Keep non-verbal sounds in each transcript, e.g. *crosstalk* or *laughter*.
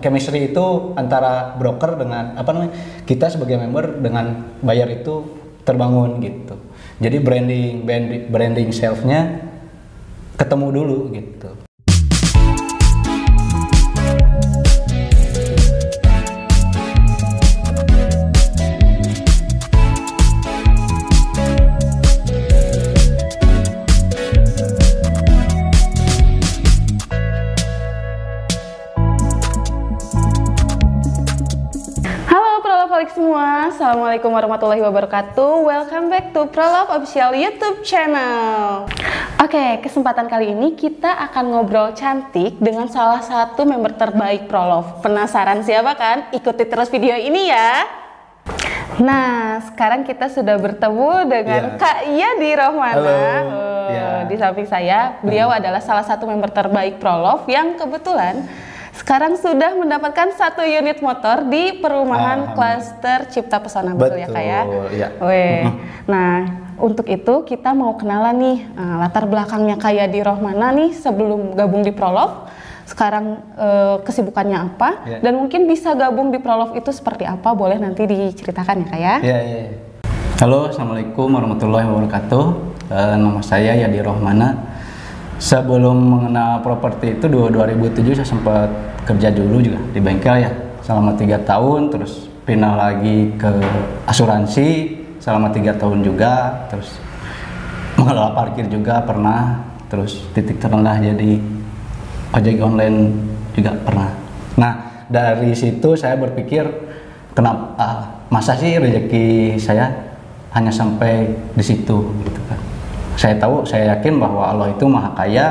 chemistry itu antara broker dengan apa namanya kita sebagai member dengan buyer itu terbangun gitu. Jadi branding branding, branding selfnya ketemu dulu gitu Assalamualaikum warahmatullahi wabarakatuh Welcome back to Prolov Official YouTube channel Oke, kesempatan kali ini kita akan ngobrol cantik dengan salah satu member terbaik Prolov Penasaran siapa kan? Ikuti terus video ini ya Nah, sekarang kita sudah bertemu dengan Ya. Kak Yadi Rohmana Halo. Oh, Ya. Di samping saya, beliau adalah salah satu member terbaik Prolov Yang kebetulan sekarang sudah mendapatkan satu unit motor di perumahan klaster Cipta Pesona betul, ya kak ya? Betul, ya. Weh. Nah, untuk itu kita mau kenalan nih eh, latar belakangnya kayak di Rohmana nih sebelum gabung di Prolov. Sekarang eh, kesibukannya apa Ya. dan mungkin bisa gabung di Prolov itu seperti apa boleh nanti diceritakan ya kak ya? Ya, ya. ya. Halo, assalamualaikum warahmatullahi wabarakatuh. Eh, nama saya Yadi Rohmana. Sebelum mengenal properti itu dua- 2007 saya sempat kerja dulu juga di bengkel ya selama tiga tahun, terus pindah lagi ke asuransi selama tiga tahun juga, terus mengelola parkir juga pernah, terus titik terendah jadi ojek online juga pernah. Nah dari situ saya berpikir kenapa ah, masa sih rezeki saya hanya sampai di situ gitu kan. Saya tahu, saya yakin bahwa Allah itu maha kaya,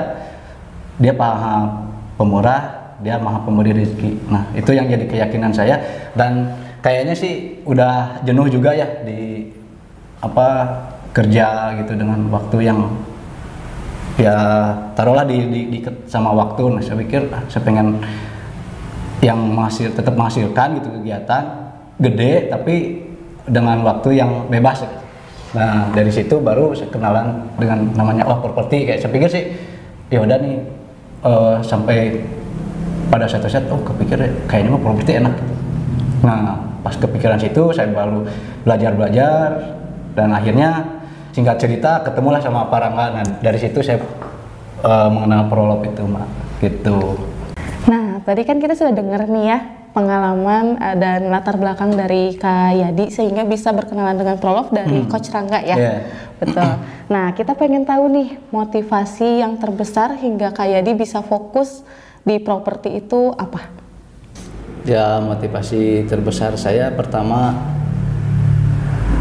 dia maha pemurah, dia maha pemberi rezeki. Nah itu yang jadi keyakinan saya dan kayaknya sih udah jenuh juga ya di apa kerja gitu dengan waktu yang ya taruhlah di, di, di- sama waktu nah saya pikir ah, saya pengen yang menghasil tetap menghasilkan gitu kegiatan gede tapi dengan waktu yang bebas. Nah dari situ baru saya kenalan dengan namanya oh properti. Kayak saya pikir sih ya udah nih eh, sampai pada satu saat oh kepikir kayaknya mah properti enak. Nah pas kepikiran situ saya baru belajar belajar dan akhirnya singkat cerita ketemulah sama Rangga. Nah dari situ saya eh, mengenal prolog itu mak gitu. Nah, tadi kan kita sudah dengar nih ya pengalaman eh, dan latar belakang dari Kak Yadi sehingga bisa berkenalan dengan Prolov dari Coach Rangga ya. Iya. Betul. *clears throat* Nah, kita pengen tahu nih motivasi yang terbesar hingga Kak Yadi bisa fokus di properti itu apa? ya motivasi terbesar saya pertama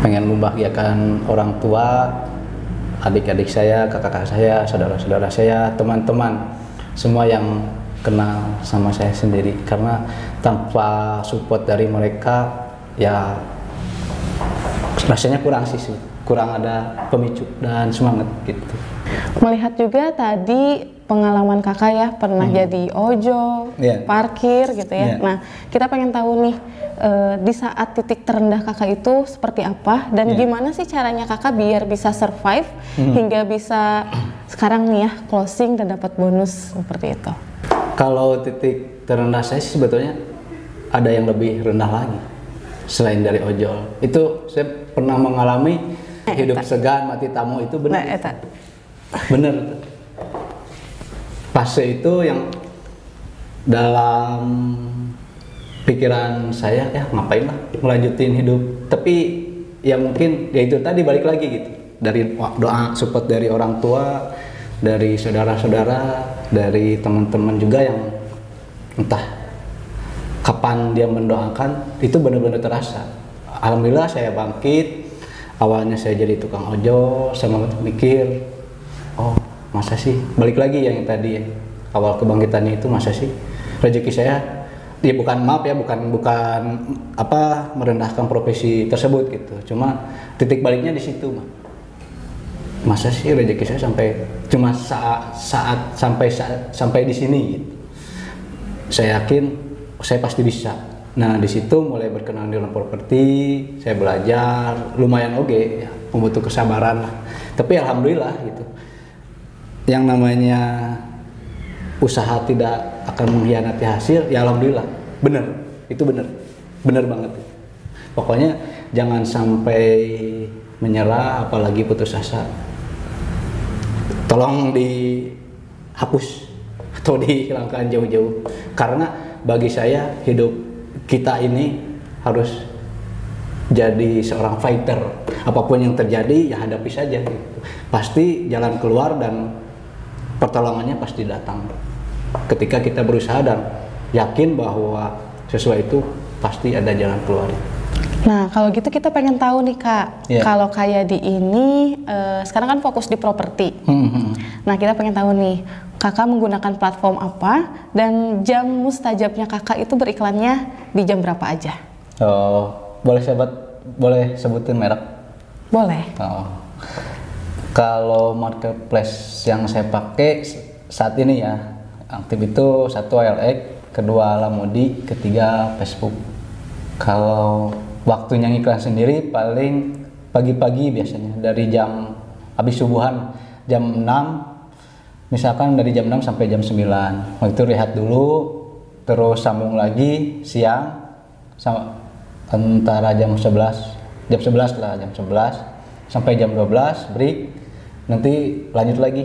pengen membahagiakan orang tua adik-adik saya kakak-kakak saya saudara-saudara saya teman-teman semua yang kenal sama saya sendiri karena tanpa support dari mereka ya rasanya kurang sih kurang ada pemicu dan semangat gitu Melihat juga tadi pengalaman kakak ya pernah jadi ojo, Iya. parkir gitu ya. Iya. Nah kita pengen tahu nih eh, di saat titik terendah kakak itu seperti apa dan Iya. gimana sih caranya kakak biar bisa survive hingga bisa sekarang nih ya closing dan dapat bonus seperti itu. Kalau titik terendah saya sih sebetulnya ada yang lebih rendah lagi selain dari ojol. Itu saya pernah mengalami hidup segan mati tamu itu Nah, benar. eta. Bener. Fase itu yang dalam pikiran saya ya ngapain lah melanjutin hidup. Tapi ya mungkin ya itu tadi balik lagi gitu. Dari doa support dari orang tua, dari saudara-saudara, dari teman-teman juga yang entah kapan dia mendoakan itu benar-benar terasa. Alhamdulillah saya bangkit. Awalnya saya jadi tukang ojol, saya mikir, oh masa sih balik lagi yang tadi awal kebangkitannya itu masa sih rezeki saya ya bukan maaf ya bukan bukan apa merendahkan profesi tersebut gitu cuma titik baliknya di situ Mak. Masa sih rezeki saya sampai cuma saat saat sampai saat, sampai di sini gitu. saya yakin saya pasti bisa. Nah di situ mulai berkenalan dengan properti saya belajar lumayan oke ya membutuh kesabaran lah. Tapi alhamdulillah gitu. Yang namanya usaha tidak akan mengkhianati hasil ya alhamdulillah. Bener itu bener bener banget. Pokoknya jangan sampai menyerah apalagi putus asa tolong dihapus atau dihilangkan jauh-jauh. Karena bagi saya hidup kita ini harus jadi seorang fighter. Apa pun yang terjadi ya hadapi saja gitu. pasti jalan keluar dan pertolongannya pasti datang. Ketika kita berusaha dan yakin bahwa sesuai itu pasti ada jalan keluar Nah, kalau gitu kita pengen tahu nih kak, Iya. kalau kayak di ini eh, sekarang kan fokus di properti. Hmm, Nah, kita pengen tahu nih, kakak menggunakan platform apa dan jam mustajabnya kakak itu beriklannya di jam berapa aja? Oh, boleh sebut boleh sebutin merek Boleh. Oh. Kalau marketplace yang saya pakai saat ini ya aktif itu satu ALX, kedua Lamodi, ketiga Facebook. Kalau waktunya ngiklan sendiri paling pagi-pagi biasanya dari jam habis subuhan jam 6 misalkan dari jam 6 sampai jam 9 waktu itu rehat dulu terus sambung lagi siang sama antara jam 11 jam 11 lah jam 11 sampai jam 12 break. Nanti lanjut lagi.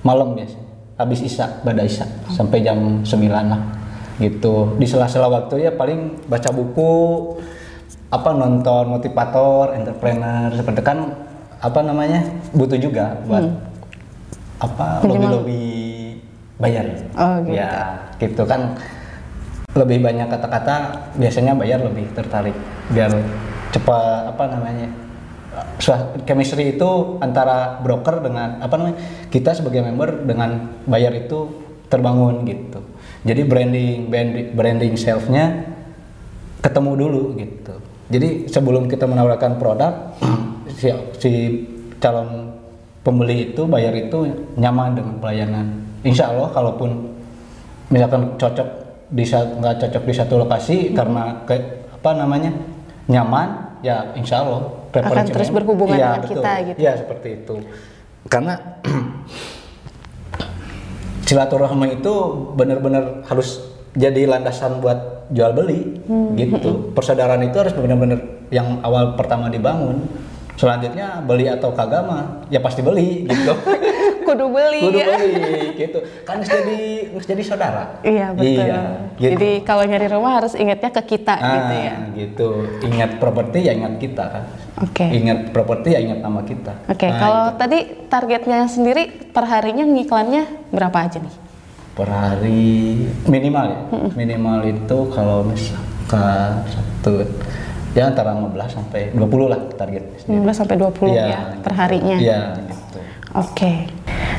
Malam biasanya habis isya pada isya. Sampai jam 9 lah gitu. Di sela-sela waktu ya paling baca buku apa nonton motivator entrepreneur seperti kan apa namanya butuh juga buat apa Minimal- lobby lobby bayar. Oh, gitu. ya gitu kan. Lebih banyak kata-kata biasanya bayar lebih tertarik. Biar cepat apa namanya chemistry itu antara broker dengan apa namanya kita sebagai member dengan bayar itu terbangun gitu jadi branding branding, branding selfnya ketemu dulu gitu jadi sebelum kita menawarkan produk *clears throat* si, si calon pembeli itu bayar itu nyaman dengan pelayanan insya Allah kalaupun misalkan cocok di nggak cocok di satu lokasi karena ke, apa namanya nyaman ya insya Allah preferensi terus berhubungan Iya, dengan betul. kita gitu. Iya seperti itu karena *clears throat* silaturahmi itu benar-benar harus jadi landasan buat jual beli Hmm. gitu *laughs* persaudaraan itu harus benar-benar yang awal pertama dibangun selanjutnya beli atau kagak mah ya pasti beli gitu *laughs* Kudu beli kudu beli gitu kan harus jadi harus jadi saudara Iya betul. Iya, gitu. Jadi kalau nyari rumah harus ingatnya ke kita gitu Ah, ya. gitu ingat properti ya ingat kita kan Oke. ingat properti ya ingat nama kita Oke, Nah, kalau itu. tadi targetnya sendiri per harinya ngiklannya berapa aja nih? per hari minimal ya minimal itu kalau misalkan satu ya antara 15 sampai 20 lah target 15 sampai 20 ya per harinya. iya gitu Oke.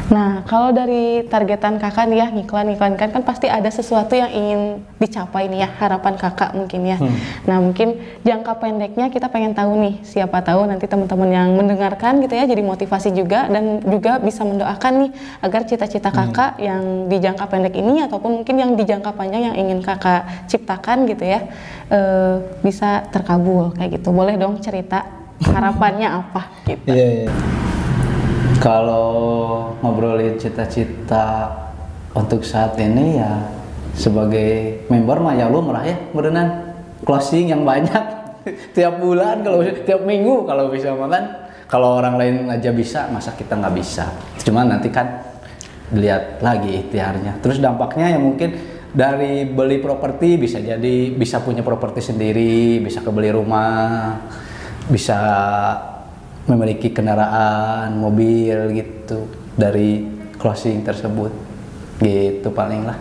Nah, kalau dari targetan kakak nih ya, ngiklan-ngiklan kan, kan pasti ada sesuatu yang ingin dicapai nih ya, harapan kakak mungkin ya. Nah, mungkin jangka pendeknya kita pengen tahu nih, siapa tahu nanti teman-teman yang mendengarkan gitu ya, jadi motivasi juga dan juga bisa mendoakan nih agar cita-cita kakak yang di jangka pendek ini ataupun mungkin yang di jangka panjang yang ingin kakak ciptakan gitu ya, eh, bisa terkabul kayak gitu. Boleh dong cerita harapannya apa gitu. Iya, iya. Kalau ngobrolin cita-cita untuk saat ini ya sebagai member mah ya lu merah ya berenang closing yang banyak. *laughs* Tiap bulan kalau tiap minggu kalau bisa makan kalau orang lain aja bisa masa kita nggak bisa? Cuman nanti kan dilihat lagi ikhtiarnya. Terus dampaknya ya mungkin dari beli properti bisa jadi bisa punya properti sendiri bisa kebeli rumah bisa memiliki kendaraan mobil gitu dari closing tersebut. Gitu paling lah.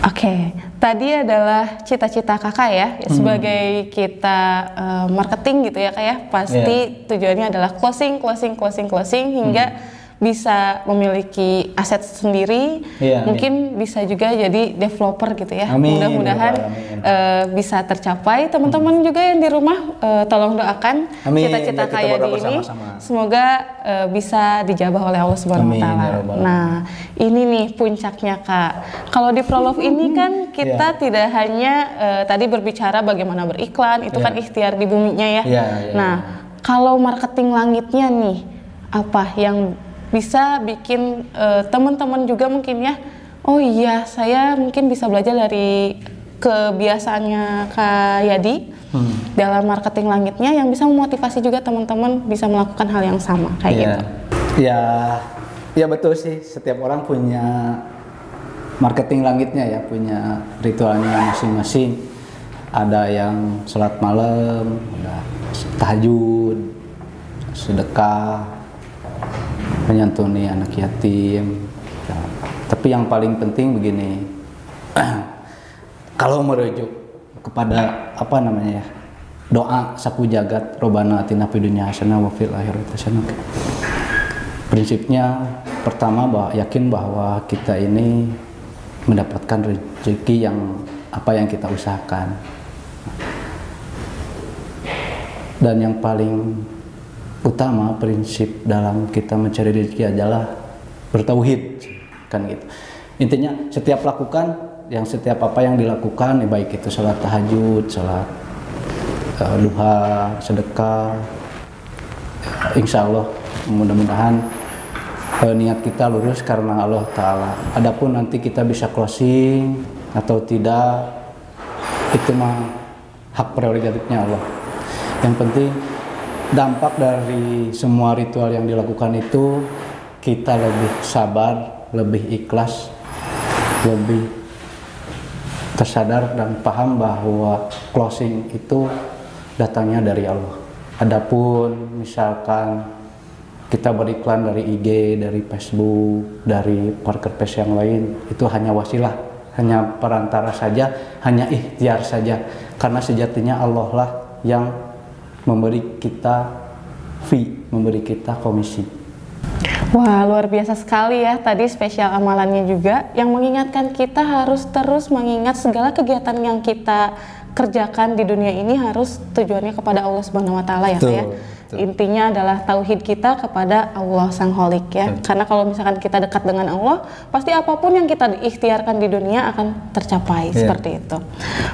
Oke, tadi adalah cita-cita kakak ya sebagai kita eh, marketing gitu ya kak ya. Pasti tujuannya adalah closing, closing, closing, closing hingga bisa memiliki aset sendiri, Iya, mungkin bisa juga jadi developer gitu ya. Amin, Mudah-mudahan ya amin. eh, bisa tercapai. Teman-teman juga yang di rumah eh, tolong doakan Amin, cita-cita ya, berdoa di ini semoga eh, bisa dijabah oleh Allah Subhanahu wa Amin, taala. ya Rabbal Nah, ini nih puncaknya Kak. Kalau di Prolove ini kan *laughs* kita tidak hanya eh, tadi berbicara bagaimana beriklan, itu Iya. kan ikhtiar di buminya ya. Iya, iya, nah, kalau marketing langitnya nih apa yang bisa bikin eh, teman-teman juga mungkin ya, oh iya saya mungkin bisa belajar dari kebiasaannya Kak Yadi Hmm. dalam marketing langitnya yang bisa memotivasi juga teman-teman bisa melakukan hal yang sama kayak Iya. gitu. Ya, ya betul sih. Setiap orang punya marketing langitnya ya, punya ritualnya masing-masing. Ada yang sholat malam, ada tahajud, sedekah, menyantuni anak yatim. Ya, Tapi yang paling penting begini, *clears throat* kalau merujuk kepada apa namanya ya doa sapu jagat robana atina fid hasanah wa fil prinsipnya pertama bahwa yakin bahwa kita ini mendapatkan rezeki yang apa yang kita usahakan dan yang paling utama prinsip dalam kita mencari rezeki adalah bertauhid kan gitu. Intinya setiap lakukan yang setiap apa yang dilakukan ya baik itu sholat tahajud sholat eh, duha sedekah insya Allah mudah-mudahan eh, niat kita lurus karena Allah Ta'ala. Adapun nanti kita bisa closing atau tidak itu mah hak prerogatifnya Allah. Yang penting dampak dari semua ritual yang dilakukan itu kita lebih sabar lebih ikhlas lebih tersadar dan paham bahwa closing itu datangnya dari Allah. Adapun misalkan kita beriklan dari IG, dari Facebook, dari marketplace yang lain, itu hanya wasilah, hanya perantara saja, hanya ikhtiar saja. Karena sejatinya Allah lah yang memberi kita fee, memberi kita komisi. Wah, luar biasa sekali ya tadi spesial amalannya juga yang mengingatkan kita harus terus mengingat segala kegiatan yang kita kerjakan di dunia ini harus tujuannya kepada Allah Subhanahu wa taala ya, Kak ya. Betul, betul. Intinya adalah tauhid kita kepada Allah Sang Holik ya. Betul. Karena kalau misalkan kita dekat dengan Allah, pasti apa pun yang kita ikhtiarkan di dunia akan tercapai Iya. seperti itu.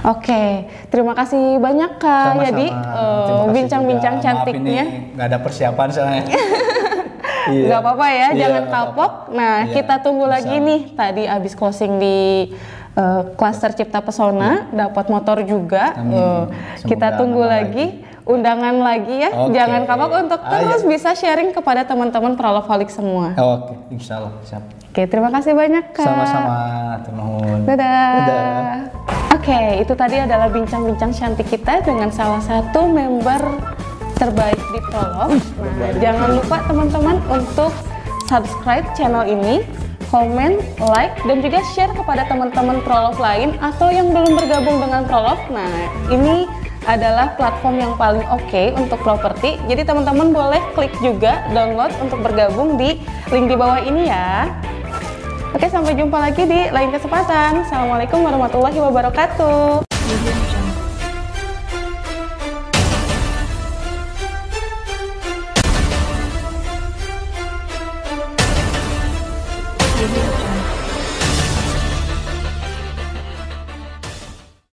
Oke, terima kasih banyak Kak Sama-sama. Yadi Terima eh, bincang-bincang juga. Cantiknya. nggak ada persiapan soalnya. *laughs* Iya. nggak apa-apa ya, Iya, jangan kapok. Nah, Iya, kita tunggu bisa. lagi nih. Tadi abis closing di uh, klaster Cipta Pesona, dapat motor juga. Iya. Amin. Uh, Semoga kita tunggu nambah lagi. Undangan lagi ya. Oke. Jangan kapok untuk Ayo. terus bisa sharing kepada teman-teman Prolofalik semua. Oke, insya Allah siap. Oke, terima kasih banyak Kak. Sama-sama, Tunuhun. Dadah. Dadah. Oke, itu tadi adalah bincang-bincang cantik kita dengan salah satu member terbaik di Prolog. Nah, jangan lupa teman-teman untuk subscribe channel ini, komen, like, dan juga share kepada teman-teman Prolog lain atau yang belum bergabung dengan Prolog. Nah, ini adalah platform yang paling oke untuk properti. Jadi teman-teman boleh klik juga download untuk bergabung di link di bawah ini ya. Oke, sampai jumpa lagi di lain kesempatan. Assalamualaikum warahmatullahi wabarakatuh.